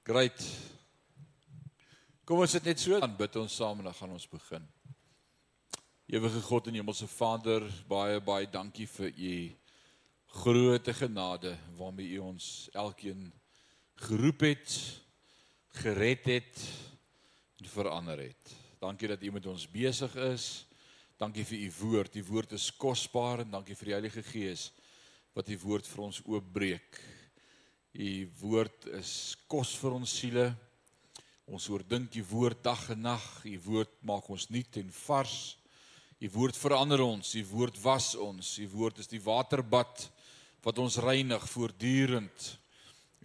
Great. Kom ons sit net so dan bid ons saam en dan gaan ons begin. Ewige God en Hemelse Vader, baie baie dankie vir u groote genade waarmee u ons elkeen geroep het, gered het en verander het. Dankie dat u met ons besig is. Dankie vir u woord. Die woord is kosbaar en dankie vir die Heilige Gees wat die woord vir ons oopbreek. U woord is kos vir ons siele. Ons oordink u woord dag en nag. U woord maak ons nuut en vars. U woord verander ons. U woord was ons. U woord is die waterbad wat ons reinig voortdurend.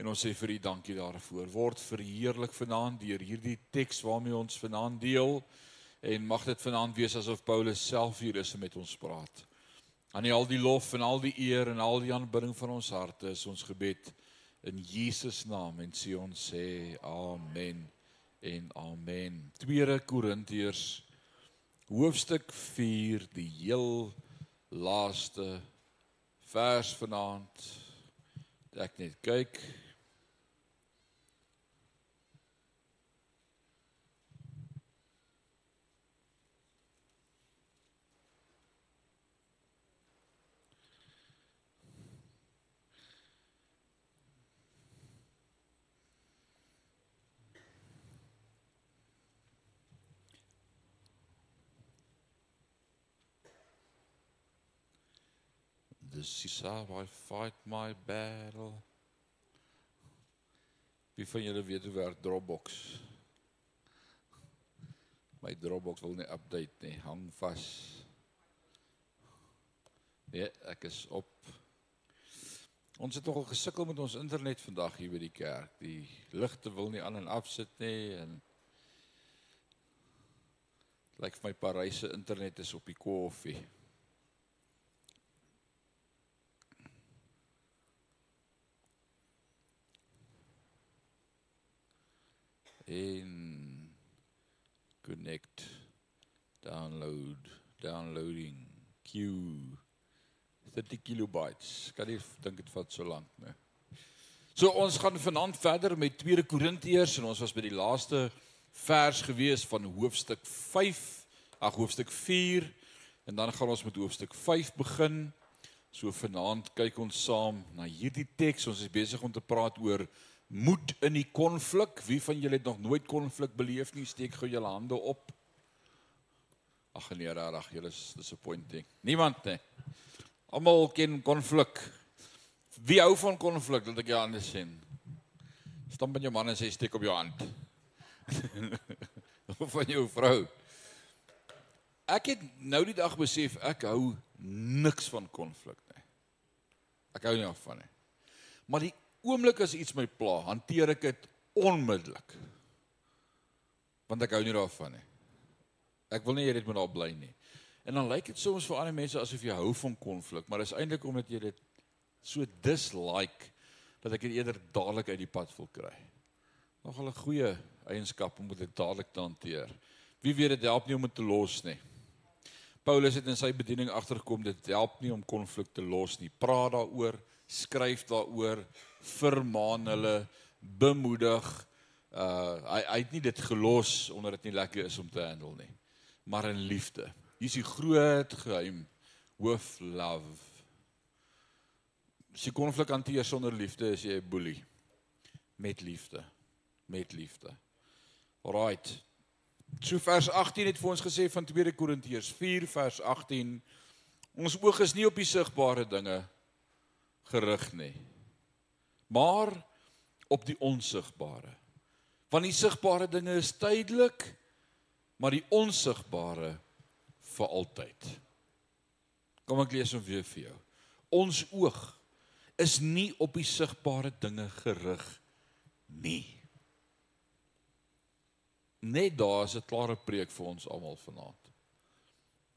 En ons sê vir u dankie daarvoor. Word verheerlik vanaand deur hierdie teks waarmee ons vanaand deel en mag dit vanaand wees asof Paulus self hier is en met ons praat. Aan al die lof en al die eer en al die aanbidding van ons harte is ons gebed in Jesus naam en sê ons sê amen en amen. 2 Korintiërs hoofstuk 4 die heel laaste vers vanaand. Ek net kyk This is how I fight my battle. Wie van julle weet hoe werk Dropbox? My Dropbox wil nie update nie, hang vas. Nee, ek is op. Ons het nogal gesukkel met ons internet vandag hier by die kerk. Die ligte wil nie aan en af sit nie en lyk vir my Paryse internet is op die koffie. En connect download downloading queue 30 kilobytes. Kan jy dink dit vat so lank nee so ons gaan vanaand verder met 2 Korintiërs en ons was by die laaste vers gewees van hoofstuk 5 ag hoofstuk 4 en dan gaan ons met hoofstuk 5 begin. So vanaand kyk ons saam na hierdie teks ons is besig om te praat oor moed in die konflik. Wie van julle het nog nooit konflik beleef nie? Steek gou julle hande op. Ag nee, rarig, julle is disappointing. Niemand nie. Almal ken konflik. Wie hou van konflik? Laat ek jou hande sien. Stamp met jou man en sê steek op jou hand. of van jou vrou. Ek het nou die dag besef ek hou niks van konflik nie. Ek hou nie af van nie. Maar die oomblik as iets my pla, hanteer ek dit onmiddellik. Want ek hou nie daarvan nie. Ek wil nie hê dit moet daar bly nie. En dan lyk dit soms vir ander mense asof jy hou van konflik, maar dit is eintlik omdat jy dit so dislike dat ek dit eerder dadelik uit die pad wil kry. Nog 'n goeie eienskap om dit dadelik te hanteer. Wie weet dit help nie om dit te los nie. Paulus het in sy bediening agtergekom dit help nie om konflik te los nie. Praat daaroor, skryf daaroor, vermaan hulle, bemoedig. Uh hy hy het nie dit gelos omdat dit nie lekker is om te handle nie, maar in liefde. Hier is die groot geheim hoof love. Jy konflik hanteer sonder liefde, is jy 'n boelie. Met liefde. Met liefde. Alraight. So vers 18 het vir ons gesê van 2 Korintiërs 4 vers 18 ons oog is nie op die sigbare dinge gerig nie maar op die onsigbare. Want die sigbare dinge is tydelik, maar die onsigbare vir altyd. Kom ek lees hom weer vir jou. Ons oog is nie op die sigbare dinge gerig nie. Net daar is 'n klare preek vir ons almal vanaand.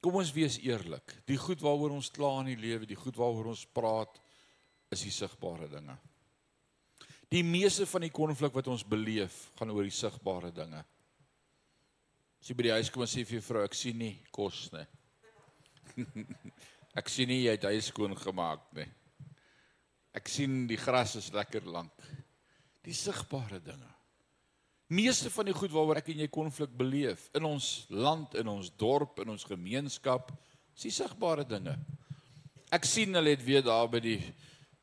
Kom ons wees eerlik. Die goed waaroor ons kla in die lewe, die goed waaroor ons praat, is die sigbare dinge. Die meeste van die konflik wat ons beleef, gaan oor die sigbare dinge. As jy by die huis kom en sê vir jou vrou, ek sien nie kos nie. ek sien nie jy het huis skoon gemaak nie. Ek sien die gras is lekker lank. Die sigbare dinge. Meeste van die goed waaroor ek en jy konflik beleef in ons land, in ons dorp, in ons gemeenskap, is die sigbare dinge. Ek sien hulle het weer daar by die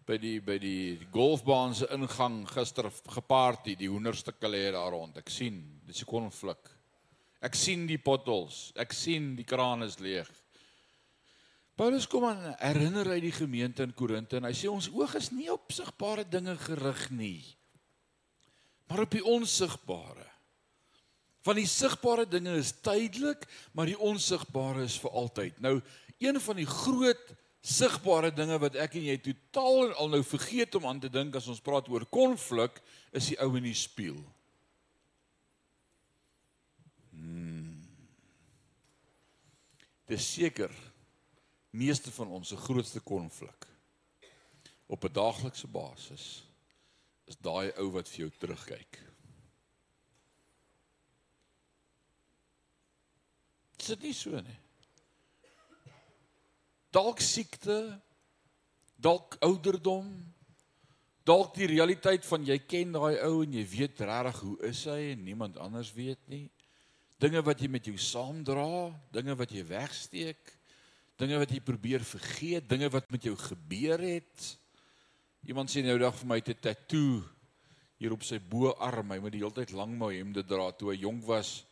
by die by die golfbaan se ingang gister geparty, die hoenderstukke lê daar rond. Ek sien, dis 'n konflik. Ek sien die potholes, ek sien die kraan is leeg. Paulus kom aan herinner hy die gemeente in Korinte en hy sê ons oog is nie op sigbare dinge gerig nie maar op die onsigbare. Van die sigbare dinge is tydelik, maar die onsigbare is vir altyd. Nou, een van die groot sigbare dinge wat ek en jy totaal en al nou vergeet om aan te dink as ons praat oor konflik, is die ou in die spieël. Hmm. Dis seker meeste van ons se grootste konflik op 'n daaglikse basis is daai ou wat vir jou terugkyk. Dit is nie so nie. Dalk siekte, dalk ouderdom, dalk die realiteit van jy ken daai ou en jy weet regtig hoe is hy en niemand anders weet nie. Dinge wat jy met jou saamdra, dinge wat jy wegsteek, dinge wat jy probeer vergeet, dinge wat met jou gebeur het. Iemand sê nou dag vir my 'n tatoe hier op sy boarm. Hy moet die hele tyd lang mou hemde dra. Toe hy jonk was,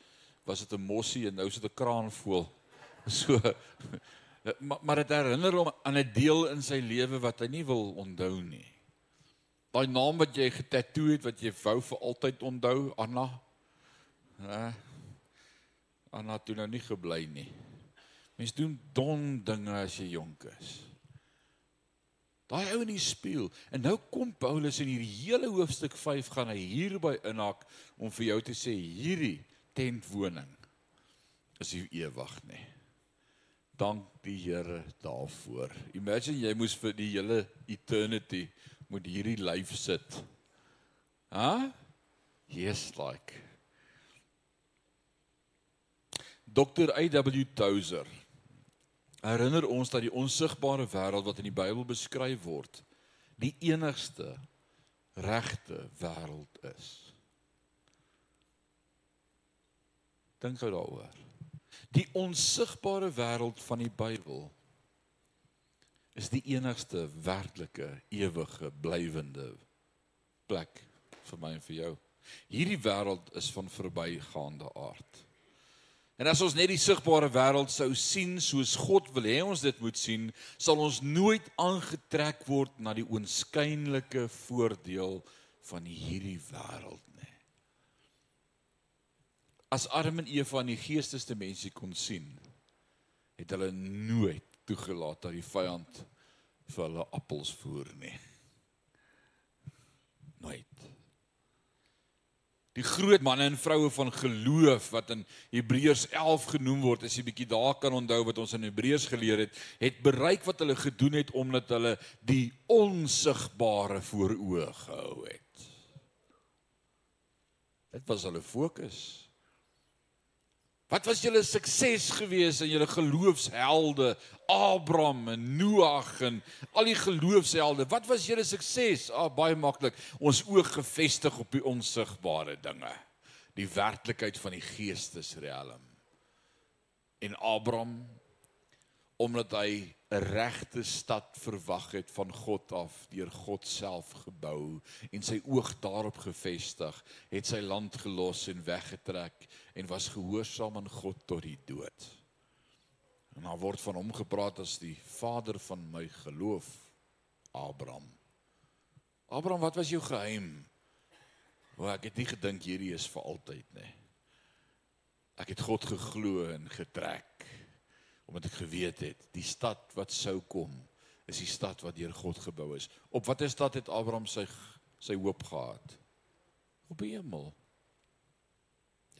was dit 'n mossie en nou is dit 'n kraanvoël. So maar maar dit herinner hom aan 'n deel in sy lewe wat hy nie wil onthou nie. Daai naam wat jy getatoe het wat jy wou vir altyd onthou, Anna. Hè? Anna het nou nie gebly nie. Mens doen dom dinge as jy jonk is. Daai ou in die spieël. En nou kom Paulus in hierdie hele hoofstuk 5 gaan hy hierby inhak om vir jou te sê hierdie tentwoning is ewig nie. Dank die Here daarvoor. Imagine jy moes vir die hele eternity moet hierdie lyf sit. Ha? Huh? Yes like. Dr. A.W. Tozer herinner ons dat die onsigbare wêreld wat in die Bybel beskryf word, die enigste regte wêreld is. Dink gou daaroor. Die onsigbare wêreld van die Bybel is die enigste werklike, ewige, blywende plek vir my en vir jou. Hierdie wêreld is van verbygaande aard. En as ons net die sigbare wêreld sou sien soos God wil hê ons dit moet sien, sal ons nooit aangetrek word na die oënskynlike voordeel van hierdie wêreld nie. As Adam en Eva aan die geestesdimensie kon sien, het hulle nooit toegelaat dat die vyand vir hulle appels voer nie. Nooit. Die groot manne en vroue van geloof wat in Hebreërs 11 genoem word, as jy bietjie daar kan onthou wat ons in Hebreërs geleer het, het bereik wat hulle gedoen het omdat hulle die onsigbare voor oë gehou het. Dit was hulle fokus. Wat was julle sukses gewees in julle geloofshelde Abraham en Noag en al die geloofshelde? Wat was julle sukses? Ah baie maklik. Ons oog gefestig op die onsigbare dinge. Die werklikheid van die geestesriem. En Abraham omdat hy 'n regte stad verwag het van God af deur God self gebou en sy oog daarop gefestig, het sy land gelos en weggetrek en was gehoorsaam aan God tot die dood. En daar word van hom gepraat as die vader van my geloof, Abraham. Abraham, wat was jou geheim? Want ek het nie gedink hierdie is vir altyd nie. Ek het God geglo en getrek omdat ek geweet het die stad wat sou kom is die stad wat deur God gebou is. Op watter stad het Abraham sy sy hoop gehad? Op die hemel.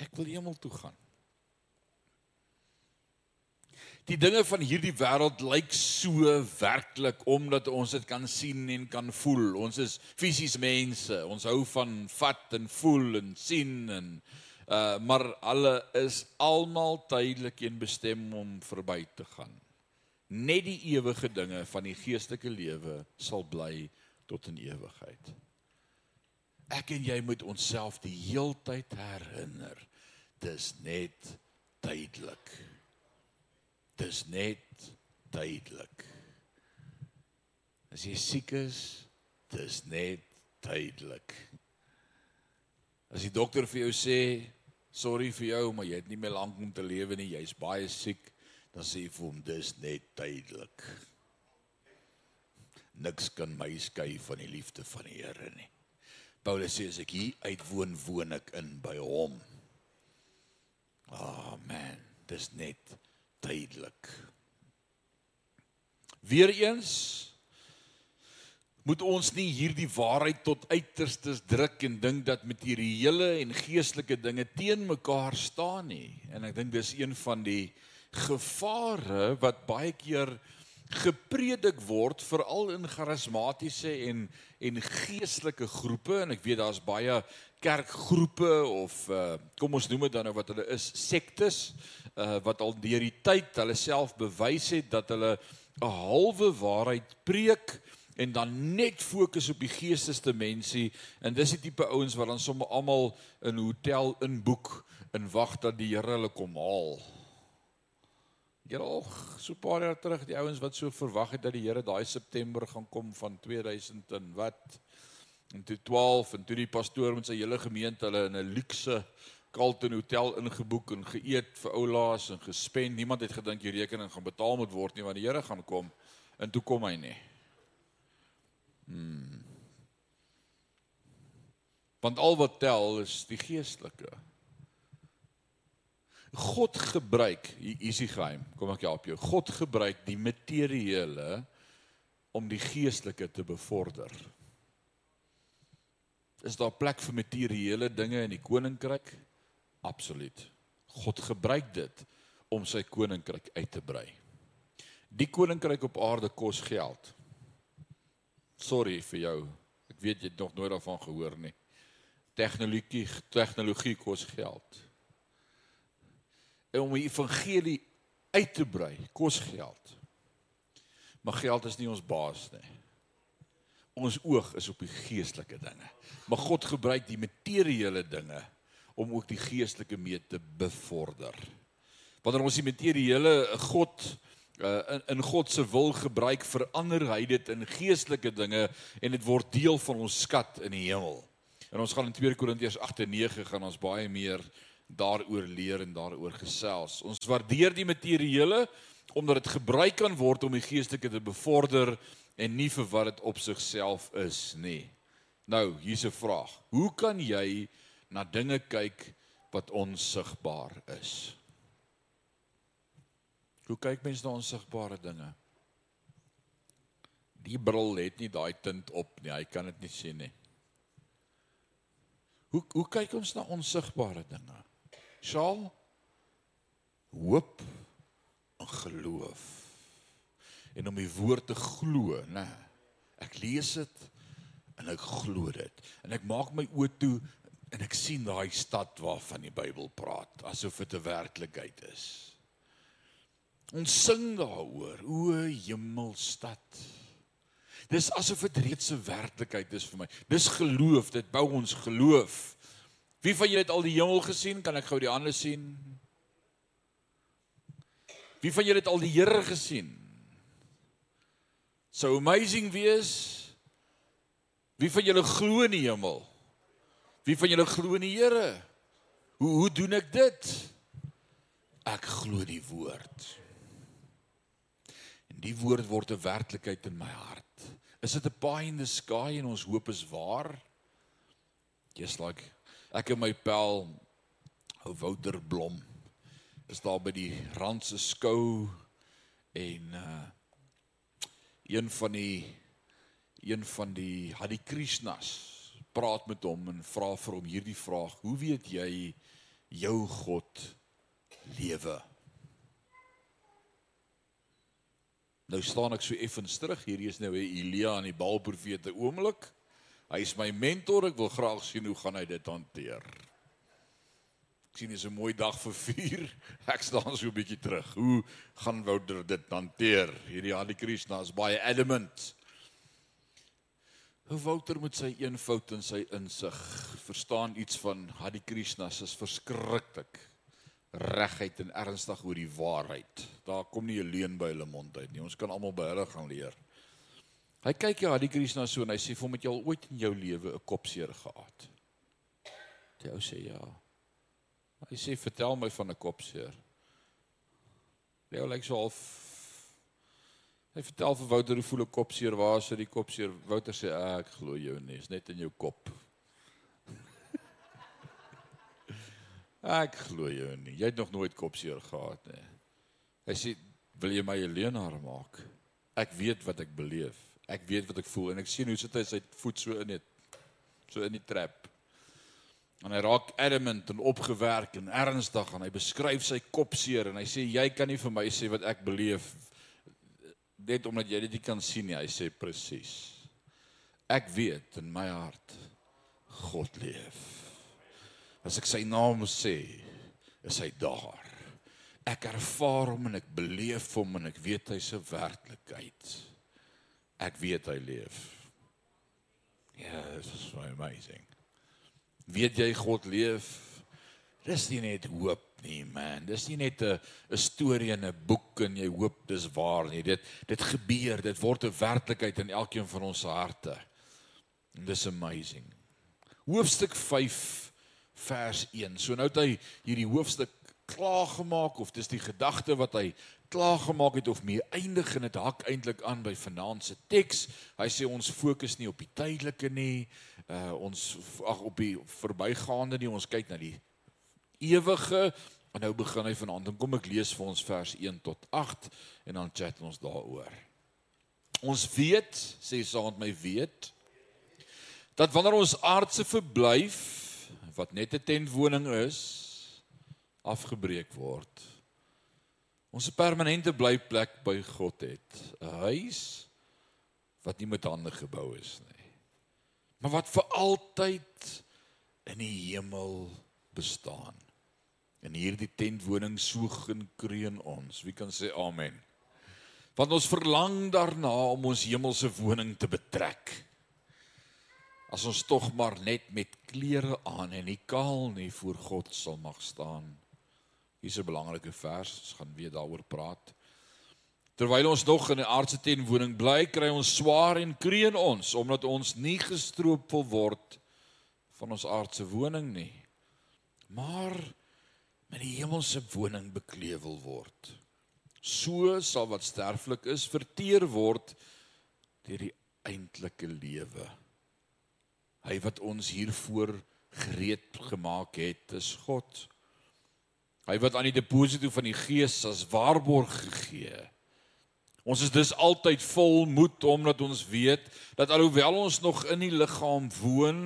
Ek wil hemel toe gaan. Die dinge van hierdie wêreld lyk so werklik omdat ons dit kan sien en kan voel. Ons is fisies mense. Ons hou van vat en voel en sien en uh maar alle is almal tydelik en bestem om verby te gaan. Net die ewige dinge van die geestelike lewe sal bly tot in ewigheid. Ek en jy moet onsself die heeltyd herinner. Dis net tydelik. Dis net tydelik. As jy siek is, dis net tydelik. As die dokter vir jou sê, "Sorry vir jou, maar jy het nie meer lank om te lewe nie, jy's baie siek," dan sê jy vir hom, "Dis net tydelik." Niks kan my skei van die liefde van die Here nie. Paulus sê as ek hier uitwoon, woon ek in by hom. Amen. Dis net tydelik. Weereens moet ons nie hierdie waarheid tot uiterstes druk en dink dat materiële en geestelike dinge teen mekaar staan nie. En ek dink dis een van die gevare wat baie keer gepredik word veral in charismatiese en en geestelike groepe en ek weet daar's baie kerkgroepe of uh, kom ons noem dit dan nou wat hulle is sektes uh, wat al deur die tyd hulle self bewys het dat hulle 'n halwe waarheid preek en dan net fokus op die geestesdimensie en dis die tipe ouens wat dan sommer almal in 'n hotel inboek en wag dat die Here hulle kom haal. Ja, so 'n paar jaar terug die ouens wat so verwag het dat die Here daai September gaan kom van 2000 en wat en toe 12 en toe die pastoor met sy hele gemeente hulle in 'n luukse Carlton hotel ingeboek en geëet vir oulaas en gespend. Niemand het gedink die rekening gaan betaal moet word nie want die Here gaan kom en toe kom hy nie. Hmm. Want al wat tel is die geestelike. God gebruik hier is die geheim. Kom ek help jou. God gebruik die materiële om die geestelike te bevorder. Is daar plek vir materiële dinge in die koninkryk? Absoluut. God gebruik dit om sy koninkryk uit te brei. Die koninkryk op aarde kos geld sorry vir jou. Ek weet jy het nog nooit daarvan gehoor nie. Tegnologie tegnologie kos geld. Om die evangelie uit te brei kos geld. Maar geld is nie ons baas nie. Ons oog is op die geestelike dinge. Maar God gebruik die materiële dinge om ook die geestelike mee te bevorder. Wanneer ons die materiële God uh, in in God se wil gebruik verander hy dit in geestelike dinge en dit word deel van ons skat in die hemel. En ons gaan in 2 Korintiërs 8 en 9 gaan ons baie meer daaroor leer en daaroor gesels. Ons waardeer die materiële omdat dit gebruik kan word om die geestelike te bevorder en nie vir wat dit op sigself is nie. Nou, hier's 'n vraag. Hoe kan jy na dinge kyk wat onsigbaar is? Hoe kyk mense na onsigbare dinge? Die bril het nie daai tint op nie. Hy kan dit nie sien nie. Hoe hoe kyk ons na onsigbare dinge? Sal hoop en geloof. En om die woord te glo, né? Ek lees dit en ek glo dit. En ek maak my oë toe en ek sien daai stad waarvan die Bybel praat, asof dit 'n werklikheid is. Ons sing daaroor, o hemelstad. Dis asof dit reeds 'n werklikheid is vir my. Dis geloof, dit bou ons geloof. Wie van julle het al die hemel gesien? Kan ek gou die hande sien? Wie van julle het al die Here gesien? So amazing wees. Wie van julle glo in die hemel? Wie van julle glo in die Here? Hoe hoe doen ek dit? Ek glo die woord die woord word 'n werklikheid in my hart. Is dit 'n pie in the sky en ons hoop is waar? Just like ek en my pel ou Wouter Blom is daar by die Randse skou en uh een van die een van die Hadi Krishnas praat met hom en vra vir hom hierdie vraag: Hoe weet jy jou God lewe? Nou staan ek so effens terug. Hierdie is nou Elia aan die Baalprofete oomblik. Hy is my mentor. Ek wil graag sien hoe gaan hy dit hanteer. Ek sien dis 'n mooi dag vir vuur. Ek staan so 'n bietjie terug. Hoe gaan Wouter dit hanteer? Hierdie Hadi Krishna is baie adamant. Wouter met sy eenvoud en sy insig verstaan iets van Hare Krishna se verskriklik regheid en ernstig oor die waarheid. Daar kom nie 'n leuen by hulle mond uit nie. Ons kan almal by hulle gaan leer. Hy kyk jy Hare Krishna so en hy sê vir hom het jy al ooit in jou lewe 'n kopseer gehad? Die ou sê ja. Hy sê vertel my van 'n kopseer. Die ou lyk so half Hy vertel vir Wouter hoe voel 'n kopseer waar sy die kopseer Wouter sê ek glo jou nie, is net in jou kop. ek glo jou nie. Jy het nog nooit kopseer gehad nie. Hy sê wil jy my 'n leenaar maak? Ek weet wat ek beleef. Ek weet wat ek voel en ek sien hoe sit hy sy voet so in dit so in die trap. En hy raak adamant en opgewerk en ernstig en hy beskryf sy kopseer en hy sê jy kan nie vir my sê wat ek beleef net omdat jy dit nie kan sien nie. Hy sê presies. Ek weet in my hart God leef. As ek sy naam sê, is hy daar. Ek ervaar hom en ek beleef hom en ek weet hy se werklikheid. Ek weet hy leef. Ja, this is so amazing. Weet jy God leef? Dis nie net hoop nie, man. Dis nie net 'n 'n storie in 'n boek en jy hoop dis waar nie. Dit dit gebeur, dit word 'n werklikheid in elkeen van ons harte. And dis amazing. Hoofstuk 5 vers 1. So nou het hy hierdie hoofstuk klaar gemaak of dis die gedagte wat hy klaar gemaak het of mee eindig en dit hak eintlik aan by vanaand se teks. Hy sê ons fokus nie op die tydelike nie, uh ons ag op die verbygaande nie, ons kyk na die ewige en nou begin hy vanaand en kom ek lees vir ons vers 1 tot 8 en dan chat ons daaroor. Ons weet, sê saand my weet, dat wanneer ons aardse verblyf wat net 'n tentwoning is, afgebreek word. Ons 'n permanente blyplek by God het, 'n huis wat nie met hande gebou is nie, maar wat vir altyd in die hemel bestaan. In hierdie tentwoning so gekreun ons. Wie kan sê amen? Want ons verlang daarna om ons hemelse woning te betrek. As ons tog maar net met klere aan en nie kaal nie voor God sal mag staan. Hier's 'n belangrike vers, ons gaan weer daaroor praat. Terwyl ons nog in 'n aardse tentwoning bly, kry ons swaar en kreun ons omdat ons nie gestroop wil word van ons aardse woning nie. Maar met die hemelse woning beklewel word. So sal wat sterflik is verteer word deur die eintlike lewe. Hy wat ons hiervoor gereed gemaak het, is God. Hy wat aan die deposito van die Gees as waarborg gegee. Ons is dus altyd vol moed omdat ons weet dat alhoewel ons nog in die liggaam woon,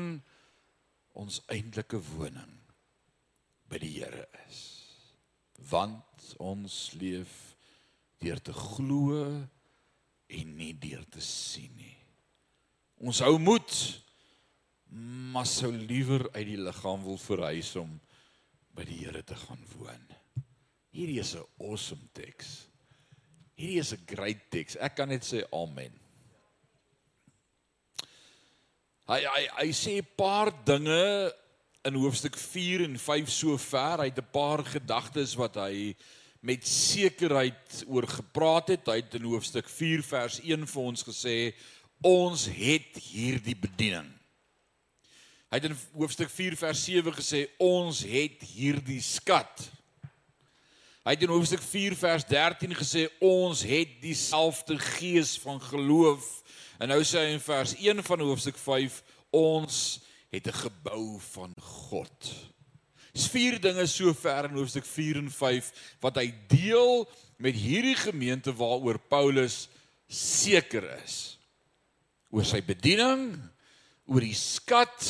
ons eintlike woning by die Here is. Want ons leef deur te glo en nie deur te sien nie. Ons hou moed maar sou liewer uit die liggaam wil verhuis om by die Here te gaan woon. Hierdie is 'n awesome teks. Hierdie is 'n great teks. Ek kan net sê amen. Hy hy hy sê 'n paar dinge in hoofstuk 4 en 5 so ver. Hy het 'n paar gedagtes wat hy met sekerheid oor gepraat het. Hy het in hoofstuk 4 vers 1 vir ons gesê ons het hierdie bediening. Hy het in hoofstuk 4 vers 7 gesê ons het hierdie skat. Hy het in hoofstuk 4 vers 13 gesê ons het dieselfde gees van geloof. En nou sê hy in vers 1 van hoofstuk 5 ons het 'n gebou van God. Dis vier dinge so ver in hoofstuk 4 en 5 wat hy deel met hierdie gemeente waaroor Paulus seker is. Oor sy bediening, oor die skat,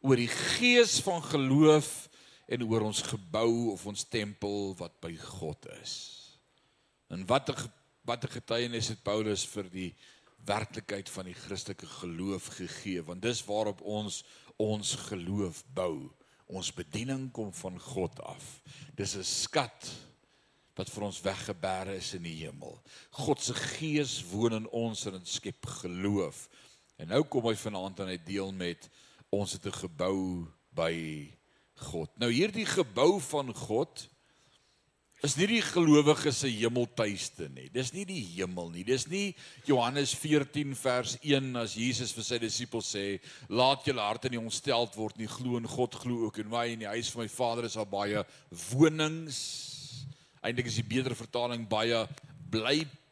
oor die gees van geloof en oor ons gebou of ons tempel wat by God is. En wat 'n wat 'n getuienis het Paulus vir die werklikheid van die Christelike geloof gegee want dis waarop ons ons geloof bou. Ons bediening kom van God af. Dis 'n skat wat vir ons weggebêre is in die hemel. God se gees woon in ons en dit skep geloof. En nou kom hy vanaand aan hy deel met ons het 'n gebou by God. Nou hierdie gebou van God is nie die gelowiges se hemeltuiste nie. Dis nie die hemel nie. Dis nie Johannes 14 vers 1 as Jesus vir sy disippels sê, "Laat julle harte nie ontsteld word nie. Glo in God, glo ook in my. In die huis van my Vader is daar baie wonings." Eintlik is die beter vertaling baie blyplek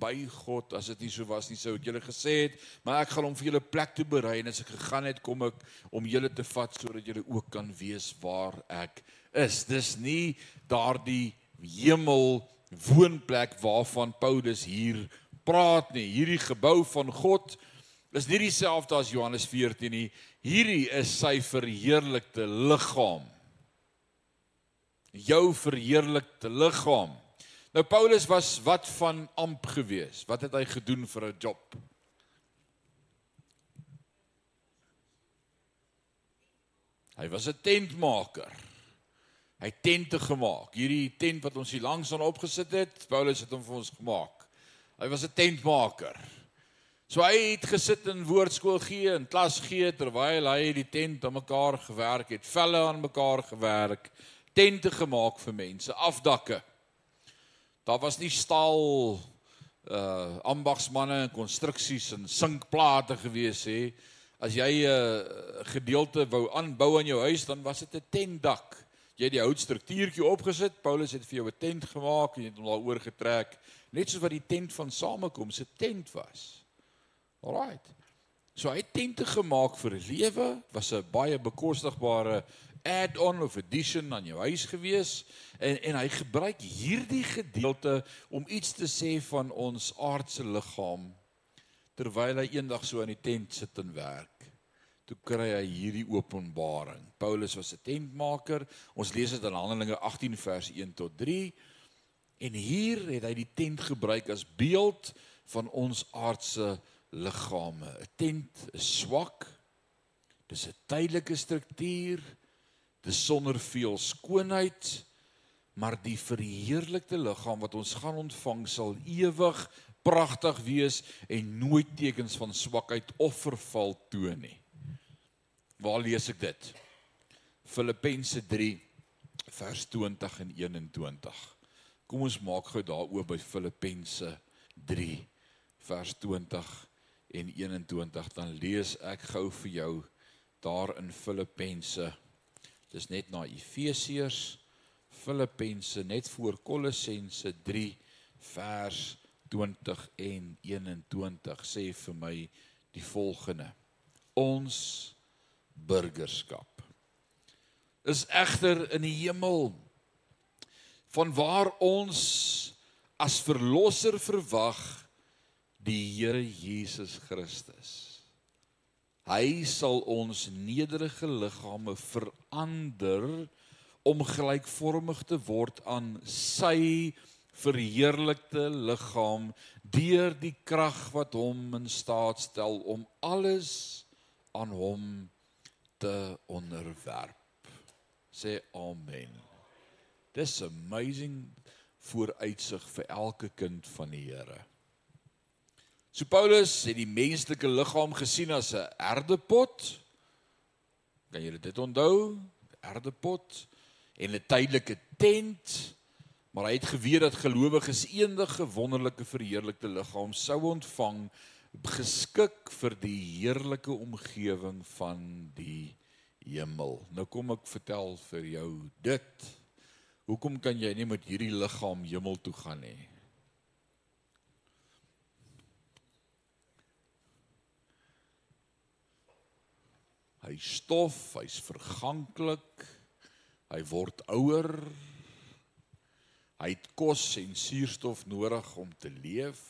by God. As dit nie so was nie, sou ek julle gesê het, maar ek gaan hom vir julle plek toe berei en as ek gegaan het, kom ek om julle te vat sodat julle ook kan weet waar ek is. Dis nie daardie hemel woonplek waarvan Paulus hier praat nie. Hierdie gebou van God is nie dieselfde as Johannes 14 nie. Hierdie is sy verheerlikte liggaam. Jou verheerlikte liggaam. Nou Paulus was wat van amp gewees? Wat het hy gedoen vir 'n job? Hy was 'n tentmaker. Hy tente gemaak. Hierdie tent wat ons hier langs aan opgesit het, Paulus het hom vir ons gemaak. Hy was 'n tentmaker. So hy het gesit in woordskool gee en klas gee terwyl hy die tent aan mekaar gewerk het, velle aan mekaar gewerk, tente gemaak vir mense, afdakke. Daar was nie staal uh ambagsmanne en konstruksies en sinkplate gewees hè. As jy 'n uh, gedeelte wou aanbou aan jou huis, dan was dit 'n tentdak jy het die houtstruktuurtjie opgesit. Paulus het vir jou 'n tent gemaak en jy het hom daar oorgetrek, net soos wat die tent van samekoms se tent was. Alraight. So hy het tente gemaak vir lewe, was 'n baie bekostigbare add-on of addition aan jou huis gewees en en hy gebruik hierdie gedeelte om iets te sê van ons aardse liggaam terwyl hy eendag so aan die tent sit en werk toe kry hy hierdie openbaring. Paulus was 'n tentmaker. Ons lees dit in Handelinge 18 vers 1 tot 3. En hier het hy die tent gebruik as beeld van ons aardse liggame. 'n Tent is swak. Dis 'n tydelike struktuur. Dis sonder veel skoonheid, maar die verheerlikte liggaam wat ons gaan ontvang sal ewig pragtig wees en nooit tekens van swakheid of verval toon nie. Waar lees ek dit? Filippense 3 vers 20 en 21. Kom ons maak gou daar oop by Filippense 3 vers 20 en 21 dan lees ek gou vir jou daar in Filippense. Dis net na Efesiërs Filippense net voor Kolossense 3 vers 20 en 21 sê vir my die volgende. Ons burgerskap is egter in die hemel van waar ons as verlosser verwag die Here Jesus Christus. Hy sal ons nederige liggame verander om gelykvormig te word aan sy verheerlikte liggaam deur die krag wat hom in staat stel om alles aan hom te onderwerp. Sê amen. Dis amazing vooruitsig vir elke kind van die Here. So Paulus het die menslike liggaam gesien as 'n erdepot. Kan julle dit onthou? Erdepot en 'n tydelike tent. Maar hy het geweet dat gelowiges eendag 'n wonderlike verheerlikte liggaam sou ontvang geskik vir die heerlike omgewing van die hemel. Nou kom ek vertel vir jou dit. Hoekom kan jy nie met hierdie liggaam hemel toe gaan nie? Hy stof, hy's verganklik. Hy word ouer. Hy het kos en suurstof nodig om te leef.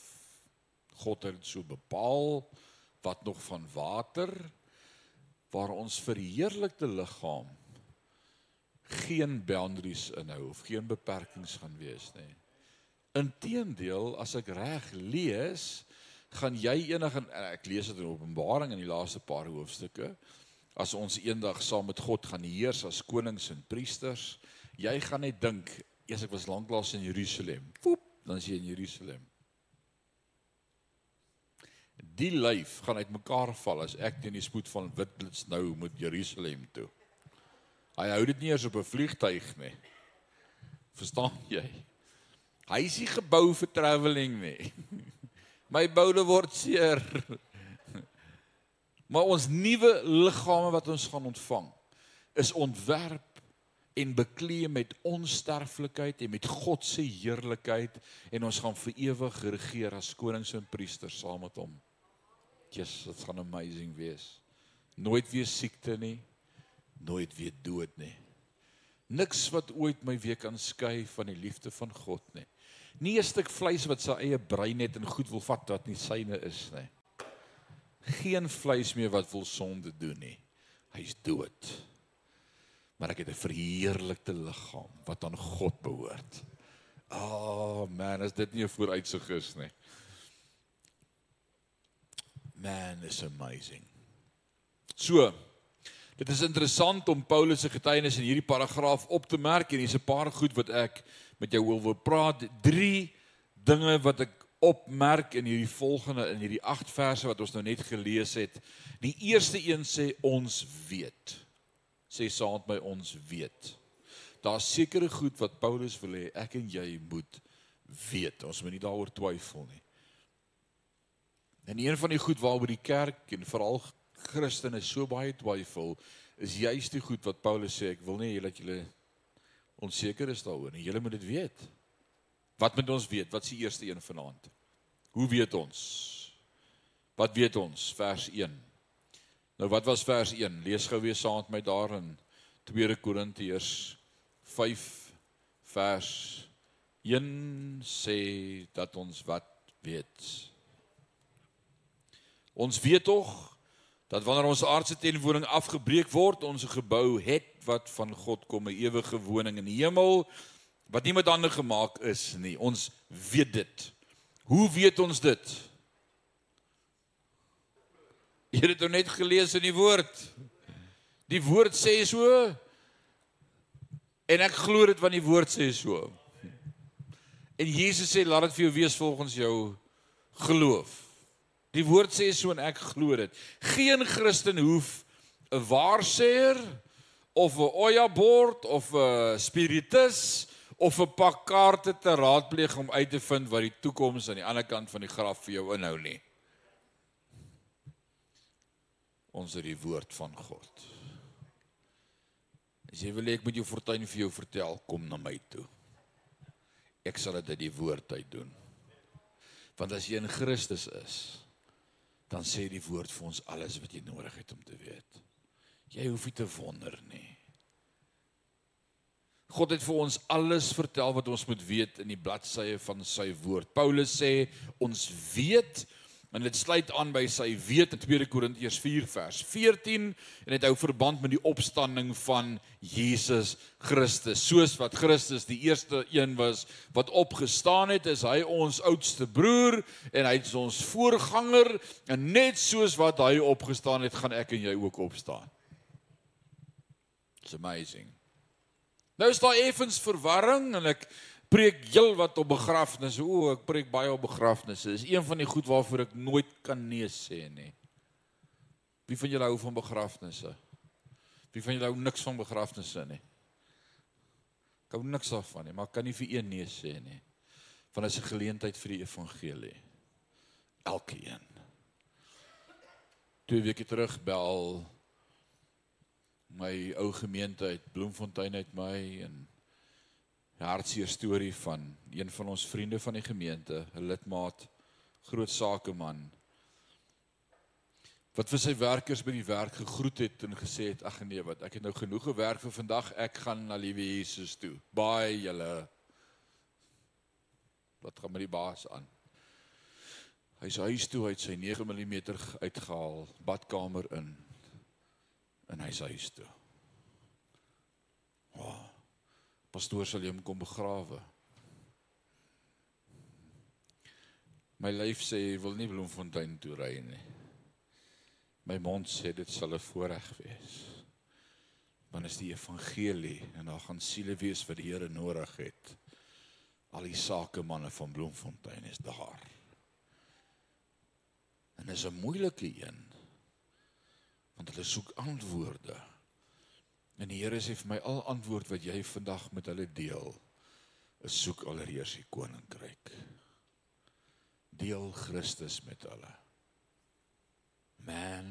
God het so bepaal wat nog van water waar ons verheerlikte liggaam geen boundaries inhou of geen beperkings gaan wees nie. Inteendeel, as ek reg lees, gaan jy enige ek lees dit in Openbaring in die laaste paar hoofstukke as ons eendag saam met God gaan heers as konings en priesters, jy gaan net dink, eers ek was lanklaas in Jerusalem. Woep, dan is jy in Jerusalem. Die lyf gaan uitmekaar val as ek teen die spoed van witblits nou moet Jerusalem toe. Hy hou dit nie eers op 'n vliegtyg nie. Verstaan jy? Hy is nie gebou vir travelling nie. My boule word seer. Maar ons nuwe liggame wat ons gaan ontvang is ontwerp en bekleë met onsterflikheid en met God se heerlikheid en ons gaan vir ewig regeer as konings en priesters saam met hom. Jesus, dit gaan amazing wees. Nooit weer siekte nie, nooit weer dood nie. Niks wat ooit my weer kan skei van die liefde van God nie. Nie 'n stuk vleis wat sy eie brein het en goed wil vat wat nie syne is nie. Geen vleis meer wat wil sonde doen nie. Hy's dood. Maar ek het 'n verheerlikte liggaam wat aan God behoort. Oh man, is dit nie 'n vooruitsig is nie. Man is amazing. So, dit is interessant om Paulus se getuienis in hierdie paragraaf op te merk en hier's 'n paar goed wat ek met jou wil praat. Drie dinge wat ek opmerk in hierdie volgende in hierdie 8 verse wat ons nou net gelees het. Die eerste een sê ons weet. Sê saam met my ons weet. Daar's sekere goed wat Paulus wil hê ek en jy moet weet. Ons moet nie daaroor twyfel nie. En een van die goed waaroor die kerk en veral Christene so baie twyfel, is juist die goed wat Paulus sê, ek wil nie hê dat julle onseker is daaroor nie. Julle moet dit weet. Wat moet ons weet? Wat is die eerste een vanaand? Hoe weet ons? Wat weet ons? Vers 1. Nou wat was vers 1? Lees gou weer saam met my daar in 2 Korintiërs 5 vers 1 sê dat ons wat weet. Ons weet tog dat wanneer ons aardse teenwoning afgebreek word, ons 'n gebou het wat van God kom, 'n ewige woning in die hemel wat nie met hande gemaak is nie. Ons weet dit. Hoe weet ons dit? Jy het dit net gelees in die woord. Die woord sê so en ek glo dit want die woord sê so. En Jesus sê laat dit vir jou wees volgens jou geloof. Die woord sê so en ek glo dit. Geen Christen hoef 'n waarsêer of 'n oya bord of 'n spiritus of 'n pak kaarte te raadpleeg om uit te vind wat die toekoms aan die ander kant van die graf vir jou inhou nie. Ons het die woord van God. As jy wil ek moet jou fortuin vir jou vertel, kom na my toe. Ek sal dit uit die woord uit doen. Want as jy in Christus is, dan sê die woord vir ons alles wat jy nodig het om te weet. Jy hoef nie te wonder nie. God het vir ons alles vertel wat ons moet weet in die bladsye van sy woord. Paulus sê ons weet en dit sluit aan by sy weet in 2 Korintiërs 4 vers 14 en dit hou verband met die opstanding van Jesus Christus. Soos wat Christus die eerste een was wat opgestaan het, is hy ons oudste broer en hy is ons voorganger en net soos wat hy opgestaan het, gaan ek en jy ook opstaan. It's amazing. Nou is daar effens verwarring en ek preek heel wat op begrafnisse. O, ek preek baie op begrafnisse. Dis een van die goed waarvoor ek nooit kan nee sê nie. Wie van julle hou van begrafnisse? Wie van julle hou niks van begrafnisse nie? Ek hou niks daarvan nie, maar ek kan nie vir een nee sê nie. Want dit is 'n geleentheid vir die evangelie. Elkeen. Twee weke terug bel my ou gemeente uit Bloemfontein uit my en 'n hartseer storie van een van ons vriende van die gemeente, 'n lidmaat, groot sakeman wat vir sy werkers by die werk gegroet het en gesê het ag nee wat ek het nou genoeg gewerk vir vandag ek gaan na liewe Jesus toe. Baie julle. Wat gaan met die baas aan? Hy sê huis toe uit sy 9 mm uitgehaal badkamer in in hy huis toe. Oh, pastoor sal hom kom begrawe. My lyf sê hy wil nie Bloemfontein toe ry nie. My mond sê dit sal 'n voorreg wees. Want is die evangelie en daar gaan siele wees wat die Here nodig het. Al die sakemanne van Bloemfontein is daar. En dis 'n moeilike een. Want hulle soek antwoorde. En die Here sê vir my al antwoord wat jy vandag met hulle deel, is soek allereers die koninkryk. Deel Christus met hulle. Man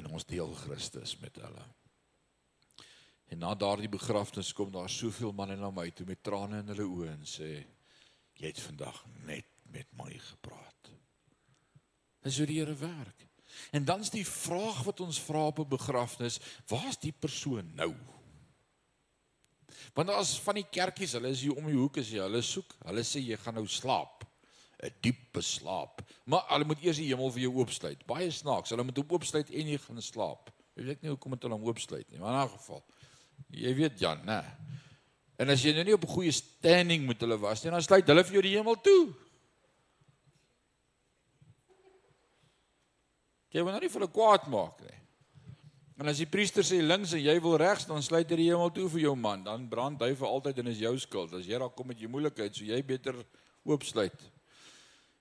en ons deel Christus met hulle. En na daardie begrafnis kom daar soveel manne na my toe met trane in hulle oë en sê jy het vandag net met my gepraat. Dis hoe die Here werk. En dan's die vraag wat ons vra op 'n begrafnis, waar's die persoon nou? Want as van die kerkies, hulle is hier om die hoek as jy hulle soek, hulle sê jy gaan nou slaap. 'n Diepe slaap. Maar hulle moet eers die hemel vir jou oopsluit. Baie snaaks, hulle moet hom oopsluit en jy gaan slaap. Ek weet nie hoekom dit hulle hom oopsluit nie, maar in 'n geval. Jy weet Jan, né? En as jy nou nie op 'n goeie standing met hulle was nie, dan sluit hulle vir jou die hemel toe. Jy wil nou nie vir hulle kwaad maak nie. En as die priester sê links en jy wil regs, dan sluit hy die hemel toe vir jou man, dan brand hy vir altyd en is jou skuld. As jy daar kom met jou moeilikheid, so jy beter oopsluit.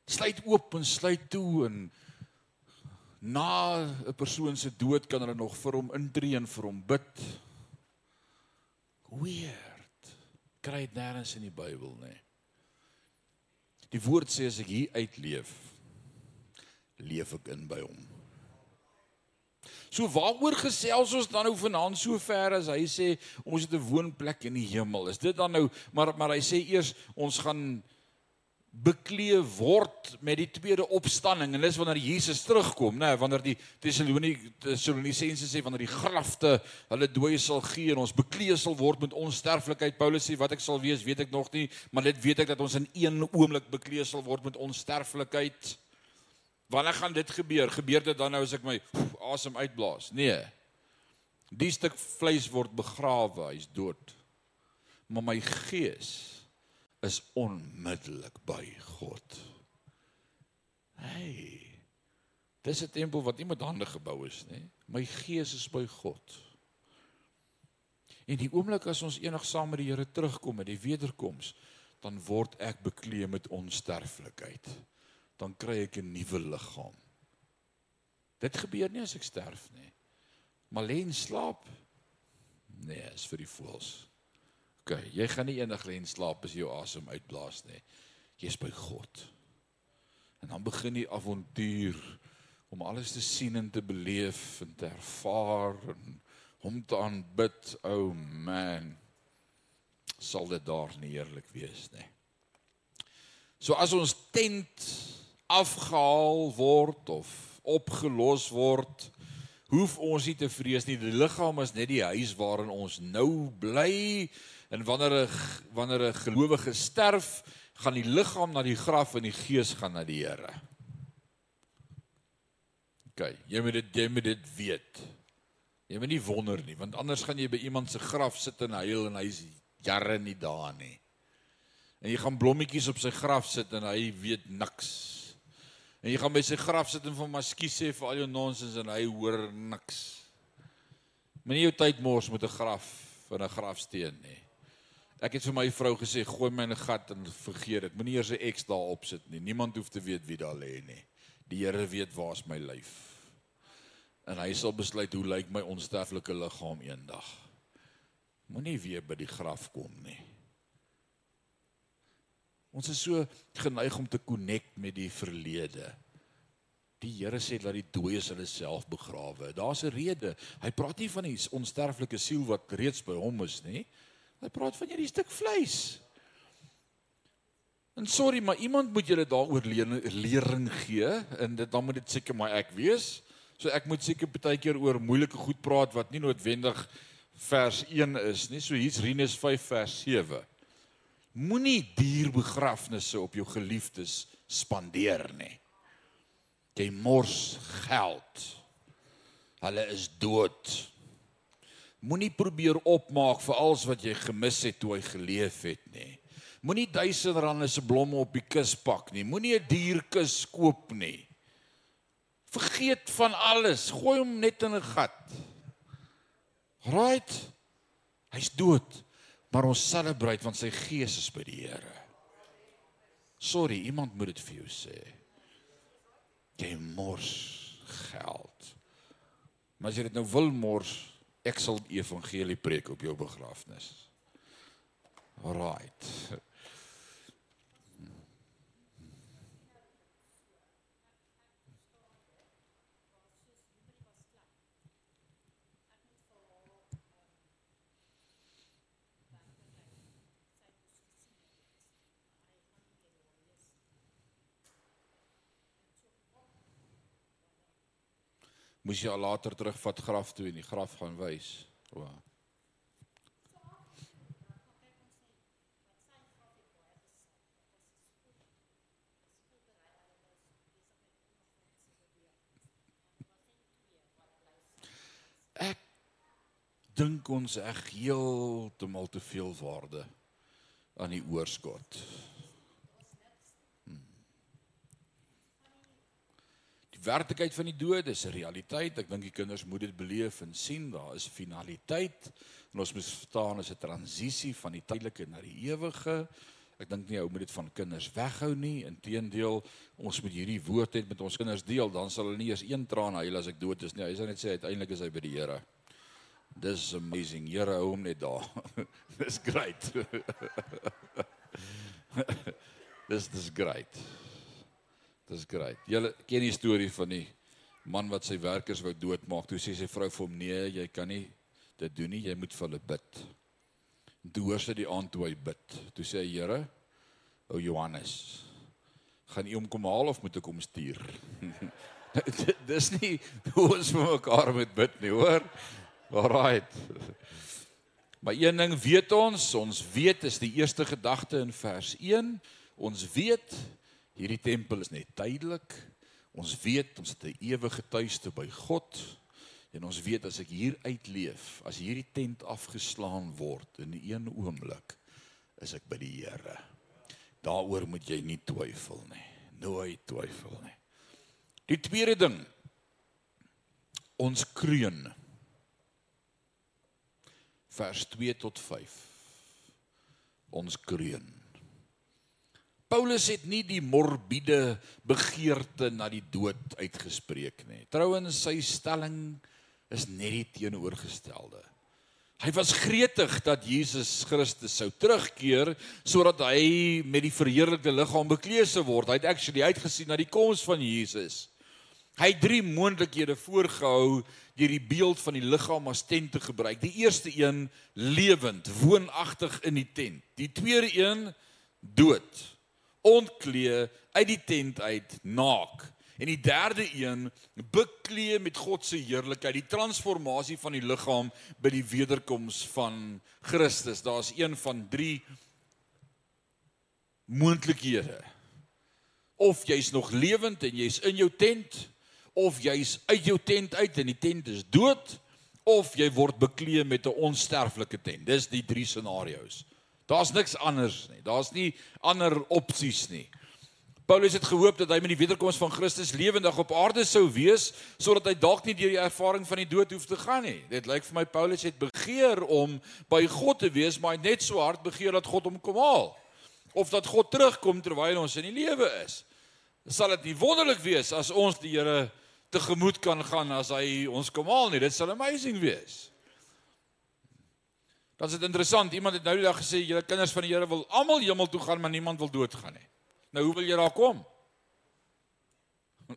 Sluit oop en sluit toe en na 'n persoon se dood kan hulle nog vir hom intree en vir hom bid. Weird. Kry dit nêrens in die Bybel nie. Die woord sê as ek hier uitleef, leef ek in by hom. So waaroor gesels ons dan nou vanaand so ver as hy sê ons het 'n woonplek in die hemel. Is dit dan nou maar maar hy sê eers ons gaan beklee word met die tweede opstanding en dis wanneer Jesus terugkom, nê, wanneer die Tessalonisense sê wanneer die grafte hulle dooie sal gee en ons beklee sal word met onsterflikheid. Paulus sê wat ek sal wees, weet ek nog nie, maar dit weet ek dat ons in een oomblik beklee sal word met onsterflikheid. Wanneer gaan dit gebeur? Gebeur dit dan nou as ek my asem uitblaas? Nee. Die stuk vleis word begrawe, hy's dood. Maar my gees is onmiddellik by God. Hey. Dis 'n tempel wat nie met hande gebou is nie. My gees is by God. En die oomblik as ons eendag saam met die Here terugkom met die wederkoms, dan word ek bekleed met onsterflikheid dan kry ek 'n nuwe liggaam. Dit gebeur nie as ek sterf nie. Maar lê en slaap. Nee, is vir die voels. OK, jy gaan nie eendag lê en slaap as jy jou asem uitblaas nie. Jy's by God. En dan begin die avontuur om alles te sien en te beleef en te ervaar en hom te aanbid. O oh man, sal dit daar nie heerlik wees nie. So as ons tent afgehaal word of opgelos word, hoef ons nie te vrees nie. Die liggaam is net die huis waarin ons nou bly en wanneer 'n wanneer 'n gelowige sterf, gaan die liggaam na die graf en die gees gaan na die Here. OK, jy moet dit jy moet dit weet. Jy moet nie wonder nie, want anders gaan jy by iemand se graf sit en huil en hy's jare nie daar nie. En jy gaan blommetjies op sy graf sit en hy weet niks. En jy gaan by sy graf sit en vir hom ekskuus sê vir al jou nonsens en hy hoor niks. Moenie jou tyd mors met 'n graf van 'n grafsteen nie. Ek het vir my vrou gesê gooi my in 'n gat en vergeet dit. Moenie eers 'n X daarop sit nie. Niemand hoef te weet wie daar lê nie. Die Here weet waar's my lyf. En hy sal besluit hoe lyk my onsterflike liggaam eendag. Moenie weer by die graf kom nie. Ons is so geneig om te connect met die verlede. Die Here sê dat die dooies hulle self begrawe. Daar's 'n rede. Hy praat nie van die onsterflike siel wat reeds by hom is nie. Hy praat van hierdie stuk vleis. En sorry, maar iemand moet julle daaroor lering gee en dit dan moet dit seker maar ek wees. So ek moet seker baie keer oor moeilike goed praat wat nie noodwendig vers 1 is nie. So hier's Rinus 5 vers 7. Moenie dierbegrafnisse op jou geliefdes spandeer nie. Jy mors geld. Hulle is dood. Moenie probeer opmaak vir alles wat jy gemis het toe hy geleef het nie. Moenie duisend rande se blomme op die kus pak nie. Moenie 'n dierkus koop nie. Vergeet van alles. Gooi hom net in 'n gat. Right? Hy's dood maar ons celebrate want sy gees is by die Here. Sorry, iemand moet dit vir jou sê. Jy mors geld. Maar as jy dit nou wil mors, ek sal die evangelie preek op jou begrafnis. Alraight. Moes jy al later terugvat graf toe en die graf gaan wys. O. Ek dink ons eg heeltemal te veel waarde aan die oorskot. Werklikheid van die dood is 'n realiteit. Ek dink die kinders moet dit beleef en sien daar is finaliteit en ons moet verstaan is 'n transisie van die tydelike na die ewige. Ek dink nie ou moet dit van kinders weghou nie. Inteendeel, ons moet hierdie woord net met ons kinders deel, dan sal hulle nie eers een traan huil as ek dood is nie. Hy sê net sê uiteindelik is hy by die Here. Dis amazing. Here hou hom net daar. dis great. dis dis great. Dis great. Julle ken die storie van die man wat sy werkers wou doodmaak. Toe sê sy vrou vir hom: "Nee, jy kan nie dit doen nie. Jy moet vir hulle bid." Toe hoor sy die aand toe hy bid. Toe sê hy: "Here, ou Johannes, gaan U hom kom haal of moet ek hom stuur?" Dis nie hoe ons vir mekaar moet bid nie, hoor? Alraight. Maar een ding weet ons, ons weet is die eerste gedagte in vers 1. Ons weet Hierdie tempel is net tydelik. Ons weet ons het 'n ewige tuiste by God en ons weet as ek hier uitleef, as hierdie tent afgeslaan word in een oomblik, is ek by die Here. Daaroor moet jy nie twyfel nie. Nooit twyfel nie. Die tweede ding ons kreun vers 2 tot 5 ons kreun Paulus het nie die morbiede begeerte na die dood uitgespreek nie. Trouwens sy stelling is net die teenoorgestelde. Hy was gretig dat Jesus Christus sou terugkeer sodat hy met die verheerlikte liggaam bekleed sou word. Hy het actually uitgesien na die koms van Jesus. Hy het drie moontlikhede voorgehou deur die beeld van die liggaam as tent te gebruik. Die eerste een lewend, woonagtig in die tent. Die tweede een dood ontklee uit die tent uit naak. En die derde een beklee met God se heerlikheid, die transformasie van die liggaam by die wederkoms van Christus. Daar's een van 3 moontlikhede. Of jy's nog lewend en jy's in jou tent, of jy's uit jou tent uit en die tent is dood, of jy word beklee met 'n onsterflike tent. Dis die drie scenario's. Daar's niks anders nie. Daar's nie ander opsies nie. Paulus het gehoop dat hy met die wederkoms van Christus lewendig op aarde sou wees sodat hy dalk nie deur die ervaring van die dood hoef te gaan nie. Dit lyk vir my Paulus het begeer om by God te wees, maar hy het net so hard begeer dat God hom kom haal of dat God terugkom terwyl ons in die lewe is. Sal dit nie wonderlik wees as ons die Here tegemoet kan gaan as hy ons kom haal nie. Dit sal amazing wees. Dan is dit interessant, iemand het nou die dag gesê julle kinders van die Here wil almal hemel toe gaan, maar niemand wil doodgaan nie. Nou hoe wil jy daar kom?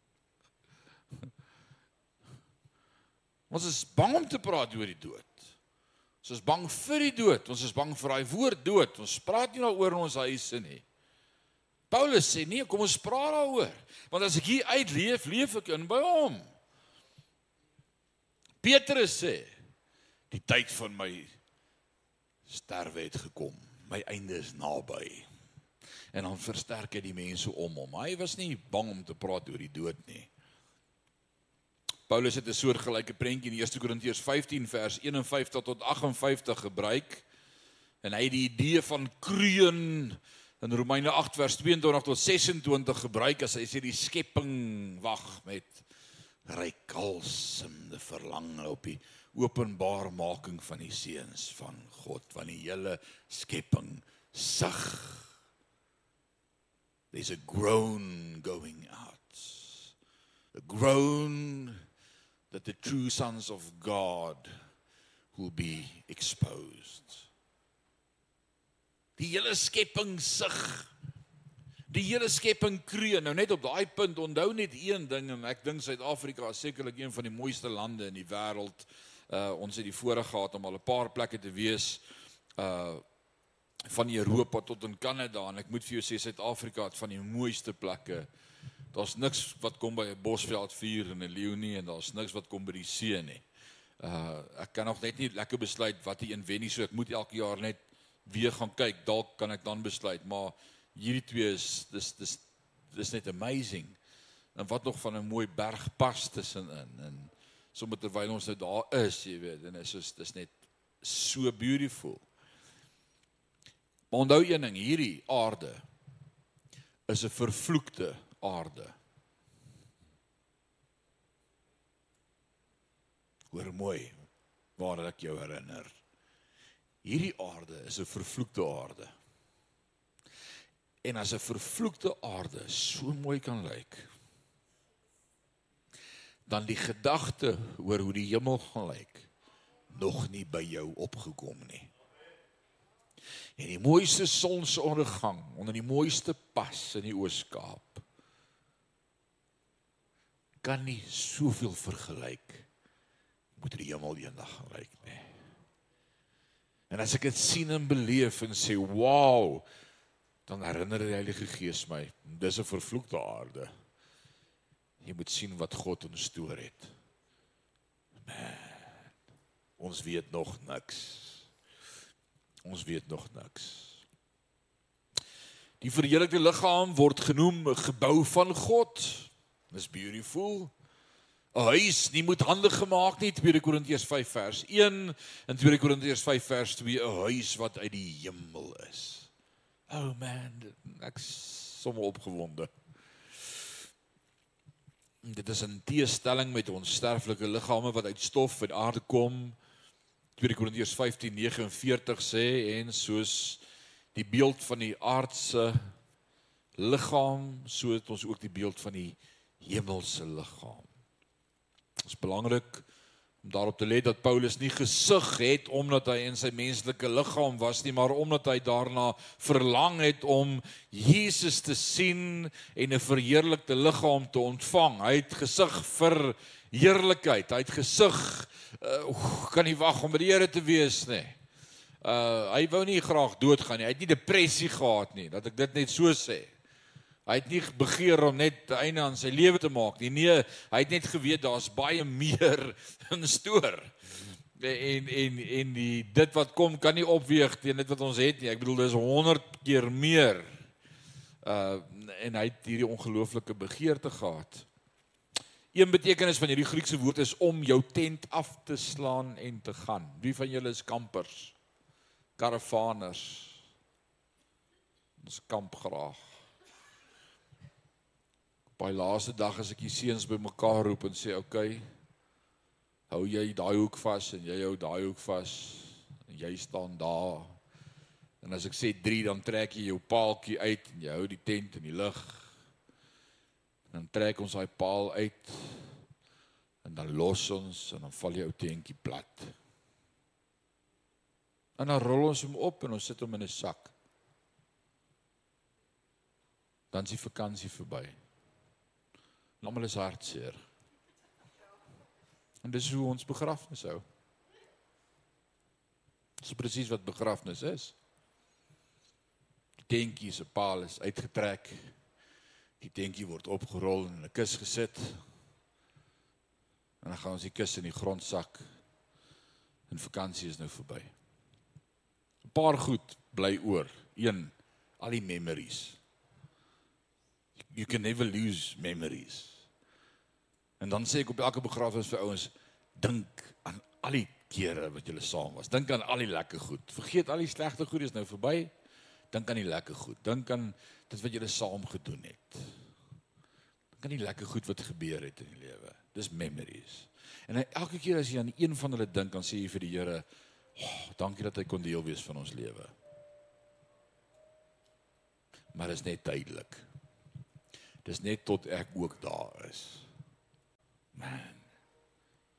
Ons is bang om te praat oor die dood. Ons is bang vir die dood. Ons is bang vir daai woord dood. Ons praat nie daaroor in ons huise nie. Paulus sê nee, kom ons praat daaroor. Want as ek hier uitleef, leef ek in by hom. Petrus sê die tyd van my sterwe het gekom. My einde is naby. En dan versterk hy die mense om hom. Hy was nie bang om te praat oor die dood nie. Paulus het 'n soortgelyke prentjie in 1 Korintiërs 15 vers 51 tot 58 gebruik. En hy het die idee van kreun in Romeine 8 vers 22 tot 26 gebruik as hy sê die skepping wag met reikalsende verlange op die openbarmaking van die seuns van God van die hele skepping sug there's a groan going out groan that the true sons of God will be exposed. Die hele skepping sug. Die hele skepping kreun. Nou net op daai punt onthou net een ding en ek dink Suid-Afrika is sekerlik een van die mooiste lande in die wêreld. Uh ons het die voorreg gehad om al 'n paar plekke te wees uh van Europa tot in Kanada en ek moet vir jou sê Suid-Afrika het van die mooiste plekke. Daar's niks wat kom by 'n Bosveld vuur en 'n leeu nie en daar's niks wat kom by die see nie. Uh ek kan nog net nie lekker besluit wat die een wen nie, so ek moet elke jaar net weer gaan kyk, dalk kan ek dan besluit, maar hierdie twee is dis dis dis net amazing. En wat nog van 'n mooi bergpas tussenin en sommer terwyl ons nou daar is, jy weet, en is soos dis net so beautiful. Maar onthou een ding, hierdie aarde is 'n vervloekte aarde. Hoor mooi waar ek jou herinner. Hierdie aarde is 'n vervloekte aarde. En as 'n vervloekte aarde so mooi kan lyk, dan die gedagte oor hoe die hemel gaan lyk nog nie by jou opgekom nie. En die mooiste sonsondergang onder die mooiste pas in die Oos-Kaap kan nie soveel vergelyk met die hemel eendag gaan lyk nie. En as ek dit sien en beleef en sê, "Wow," dan herinner die Heilige Gees my, dis 'n vervloekte aarde. Jy moet sien wat God in stoor het. Man, ons weet nog niks. Ons weet nog niks. Die verheerlikte liggaam word genoem 'n gebou van God. Dis beautiful. 'n huis nie moet hande gemaak nie 2 Korintiërs 5 vers 1 en 2 Korintiërs 5 vers 2 'n huis wat uit die hemel is. Oh man, ek som opgewonde. Dit is 'n teestelling met ons sterflike liggame wat uit stof en aarde kom. 2 Korintiërs 15:49 sê en soos die beeld van die aardse liggaam, so het ons ook die beeld van die hemelse liggaam. Dit is belangrik om daarop te let dat Paulus nie gesug het omdat hy in sy menslike liggaam was nie, maar omdat hy daarna verlang het om Jesus te sien en 'n verheerlikte liggaam te ontvang. Hy het gesug vir heerlikheid. Hy het gesug uh, kan nie wag om by die Here te wees nie. Uh hy wou nie graag doodgaan nie. Hy het nie depressie gehad nie, dat ek dit net so sê. Hy het nie begeer om net einde aan sy lewe te maak nie. Nee, hy het net geweet daar's baie meer in stoor. En en en die dit wat kom kan nie opweeg teen dit wat ons het nie. Ek bedoel dis 100 keer meer. Uh en hy het hierdie ongelooflike begeerte gehad. Een betekenis van hierdie Griekse woord is om jou tent af te slaan en te gaan. Wie van julle is kampers? Karavaners. Ons kamp graag by laaste dag as ek die seuns bymekaar roep en sê oké okay, hou jy daai hoek vas en jy hou daai hoek vas en jy staan daar. En as ek sê 3 dan trek jy jou paaltjie uit en jy hou die tent in die lug. Dan trek ons daai paal uit en dan los ons en dan val jou tentjie plat. En dan rol ons hom op en ons sit hom in 'n sak. Dan is die vakansie verby almal is hartseer. En dis hoe ons begrafnis hou. Dis presies wat begrafnis is. Die denkie se paal is uitgetrek. Die denkie word opgerol en in 'n kus gesit. En dan gaan ons die kus in die grond sak. En vakansie is nou verby. 'n Paar goed bly oor. Een, al die memories. You can never lose memories. En dan sê ek op elke begrafnis vir ouens, dink aan al die kere wat julle saam was. Dink aan al die lekker goed. Vergeet al die slegte goed is nou verby. Dink aan die lekker goed. Dink aan dit wat julle saam gedoen het. Dink aan die lekker goed wat gebeur het in die lewe. Dis memories. En elke keer as jy aan een van hulle dink, dan sê jy vir die Here, oh, "Dankie dat hy kon deel wees van ons lewe." Maar dit is net tydelik. Dis net tot ek ook daar is. Man.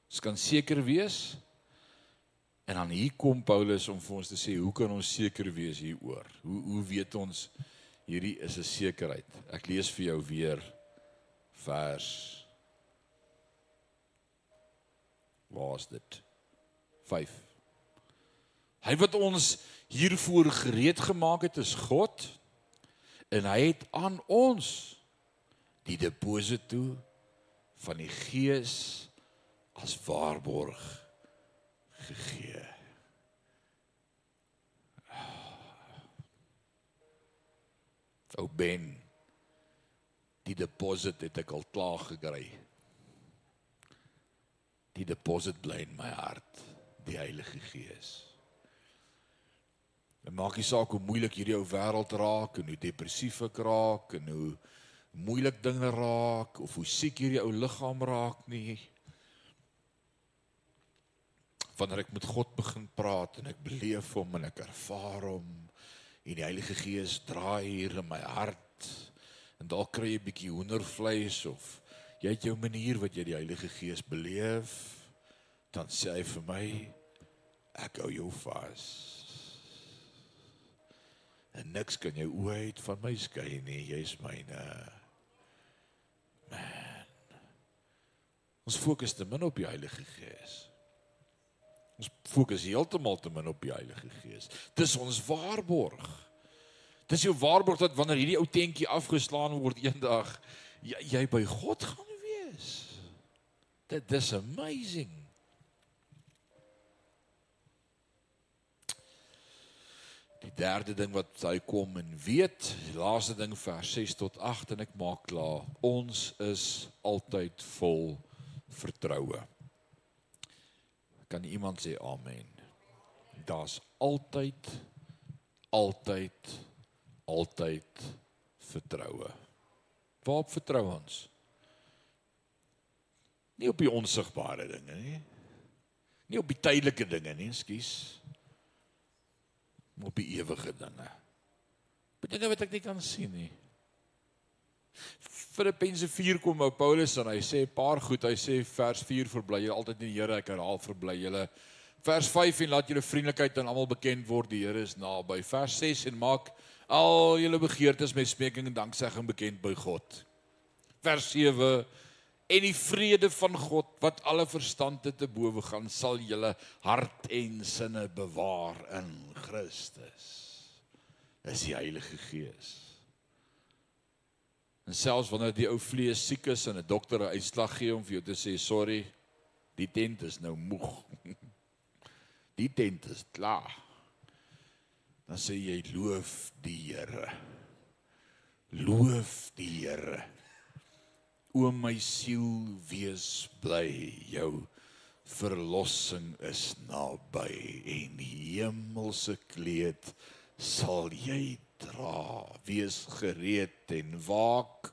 Ons kan seker wees. En dan hier kom Paulus om vir ons te sê, hoe kan ons seker wees hieroor? Hoe hoe weet ons hierdie is 'n sekerheid? Ek lees vir jou weer vers Waar is dit? 5. Hy wat ons hiervoor gereed gemaak het is God en hy het aan ons die deposito van die gees as waarborg gegee. Ou Ben die deposit het ek al klaar gekry. Die deposit bly in my hart, die Heilige Gees. En maak nie saak hoe moeilik hierdie ou wêreld raak en hoe depressief ek raak en hoe moeilik dinge raak of hoe siek hierdie ou liggaam raak nie. Wanneer ek met God begin praat en ek beleef hom en ek ervaar hom en die Heilige Gees draai hier in my hart en dalk kry jy 'n bietjie hoendervleis of jy het jou manier wat jy die Heilige Gees beleef dan sê hy vir my ek hou jou vas en niks kan jou oë uit van my skei nie jy's myne man ons fokus te min op die Heilige Gees. Ons fokus heeltemal te min op die Heilige Gees. Dis ons waarborg. Dis jou waarborg dat wanneer hierdie ou tentjie afgeslaan word eendag jy, jy by God gaan wees. Dit dis amazing Die derde ding wat hy kom en weet, die laaste ding vers 6 tot 8 en ek maak klaar. Ons is altyd vol vertroue. Kan iemand sê amen? Daar's altyd altyd altyd vertroue. Waarop vertrou ons? Nie op die onsigbare dinge nie. Nie op die tydelike dinge nie, skus op die ewige dinge. Op dinge wat ek nie kan sien nie. Filippense 4 kom ou Paulus en hy sê 'n paar goed. Hy sê vers 4 verbly jy altyd in die Here. Ek herhaal verbly julle. Vers 5 en laat julle vriendelikheid aan almal bekend word. Die Here is naby. Vers 6 en maak al julle begeertes met smeking en danksegging bekend by God. Vers 7 en die vrede van God wat alle verstand te bowe gaan sal julle hart en sinne bewaar in Christus. Is die Heilige Gees. En selfs wanneer die ou vlees siek is en 'n dokter 'n uitslag gee om vir jou te sê sorry, die tent is nou moeg. Die tent is klaar. Dan sê jy loof die Here. Loof die Here. O my siel, wees bly, jou verlossing is naby en die hemelse kleed sal jy dra. Wees gereed en waak.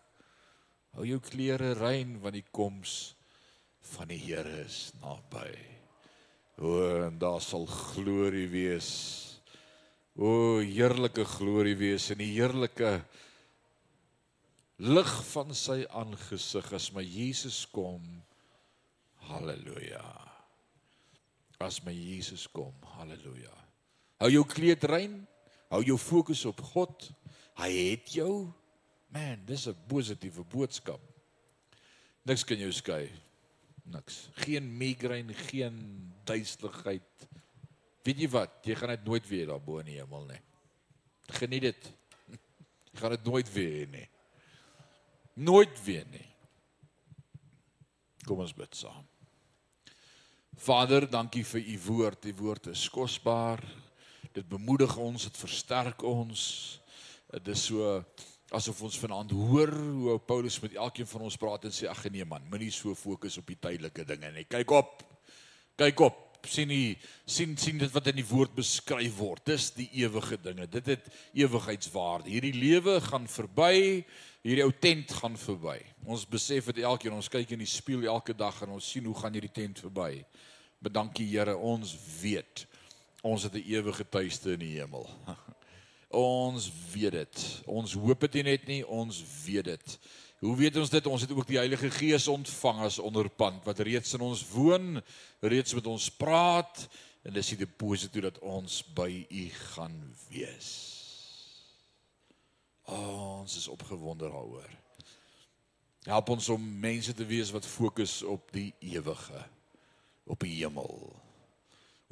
Hou jou klere rein want die koms van die Here is naby. O, en daar sal glorie wees. O, heerlike glorie wees en die heerlike lig van sy aangesig as my Jesus kom. Halleluja. As my Jesus kom. Halleluja. Hou jou kleed rein. Hou jou fokus op God. Hy het jou. Man, dis 'n positiewe boodskap. Niks kan jou skei. Niks. Geen migraine, geen duiseligheid. Weet jy wat? Jy gaan dit nooit weer daarbo in die hemel nie. Geniet dit. Jy gaan dit nooit weer hê nie. Nooit weer nie. Kom ons bid saam. Vader, dankie vir u woord. U woord is kosbaar. Dit bemoedig ons, dit versterk ons. Dit is so asof ons vanaand hoor hoe Paulus met elkeen van ons praat en sê ag nee man, moenie so fokus op die tydelike dinge nie. Kyk op. Kyk op. sien nie sien sien dit wat in die woord beskryf word. Dis die ewige dinge. Dit het ewigheidswaarde. Hierdie lewe gaan verby hierdie ou tent gaan verby. Ons besef dit elkeen, ons kyk in die spieël elke dag en ons sien hoe gaan hierdie tent verby. Bedankie Here, ons weet ons het 'n ewige tuiste in die hemel. ons weet dit. Ons hoop dit net nie, ons weet dit. Hoe weet ons dit? Ons het ook die Heilige Gees ontvang as onderpand wat reeds in ons woon, reeds met ons praat en dis die deposito dat ons by U gaan wees. Oh, ons is opgewonde daaroor. Help ons om mense te wees wat fokus op die ewige, op die hemel.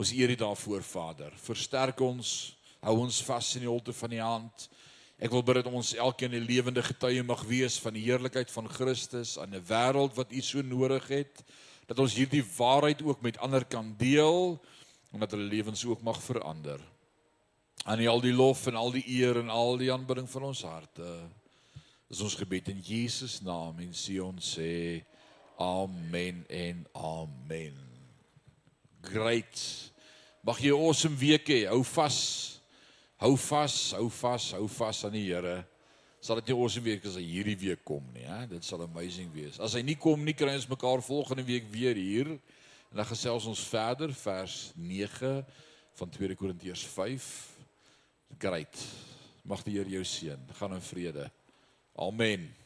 Ons eer U daarvoor, Vader. Versterk ons, hou ons vas in die holte van U hand. Ek wil bid dat ons elkeen 'n lewende getuie mag wees van die heerlikheid van Christus aan 'n wêreld wat U so nodig het. Dat ons hierdie waarheid ook met ander kan deel en dat hulle lewens ook mag verander. Aan U al die lof en al die eer en al die aanbidding van ons harte. Dis ons gebed in Jesus naam en Sion sê amen en amen. Great. Mag jy 'n awesome week hê. Hou vas. Hou vas, hou vas, hou vas aan die Here. Sal dit nie ons week as hy hierdie week kom nie, hè? Dit sal amazing wees. As hy nie kom nie, kry ons mekaar volgende week weer hier. En dan gesels ons verder vers 9 van 2 Korintiërs 5. Great. Mag die Here jou seën. Gaan in vrede. Amen.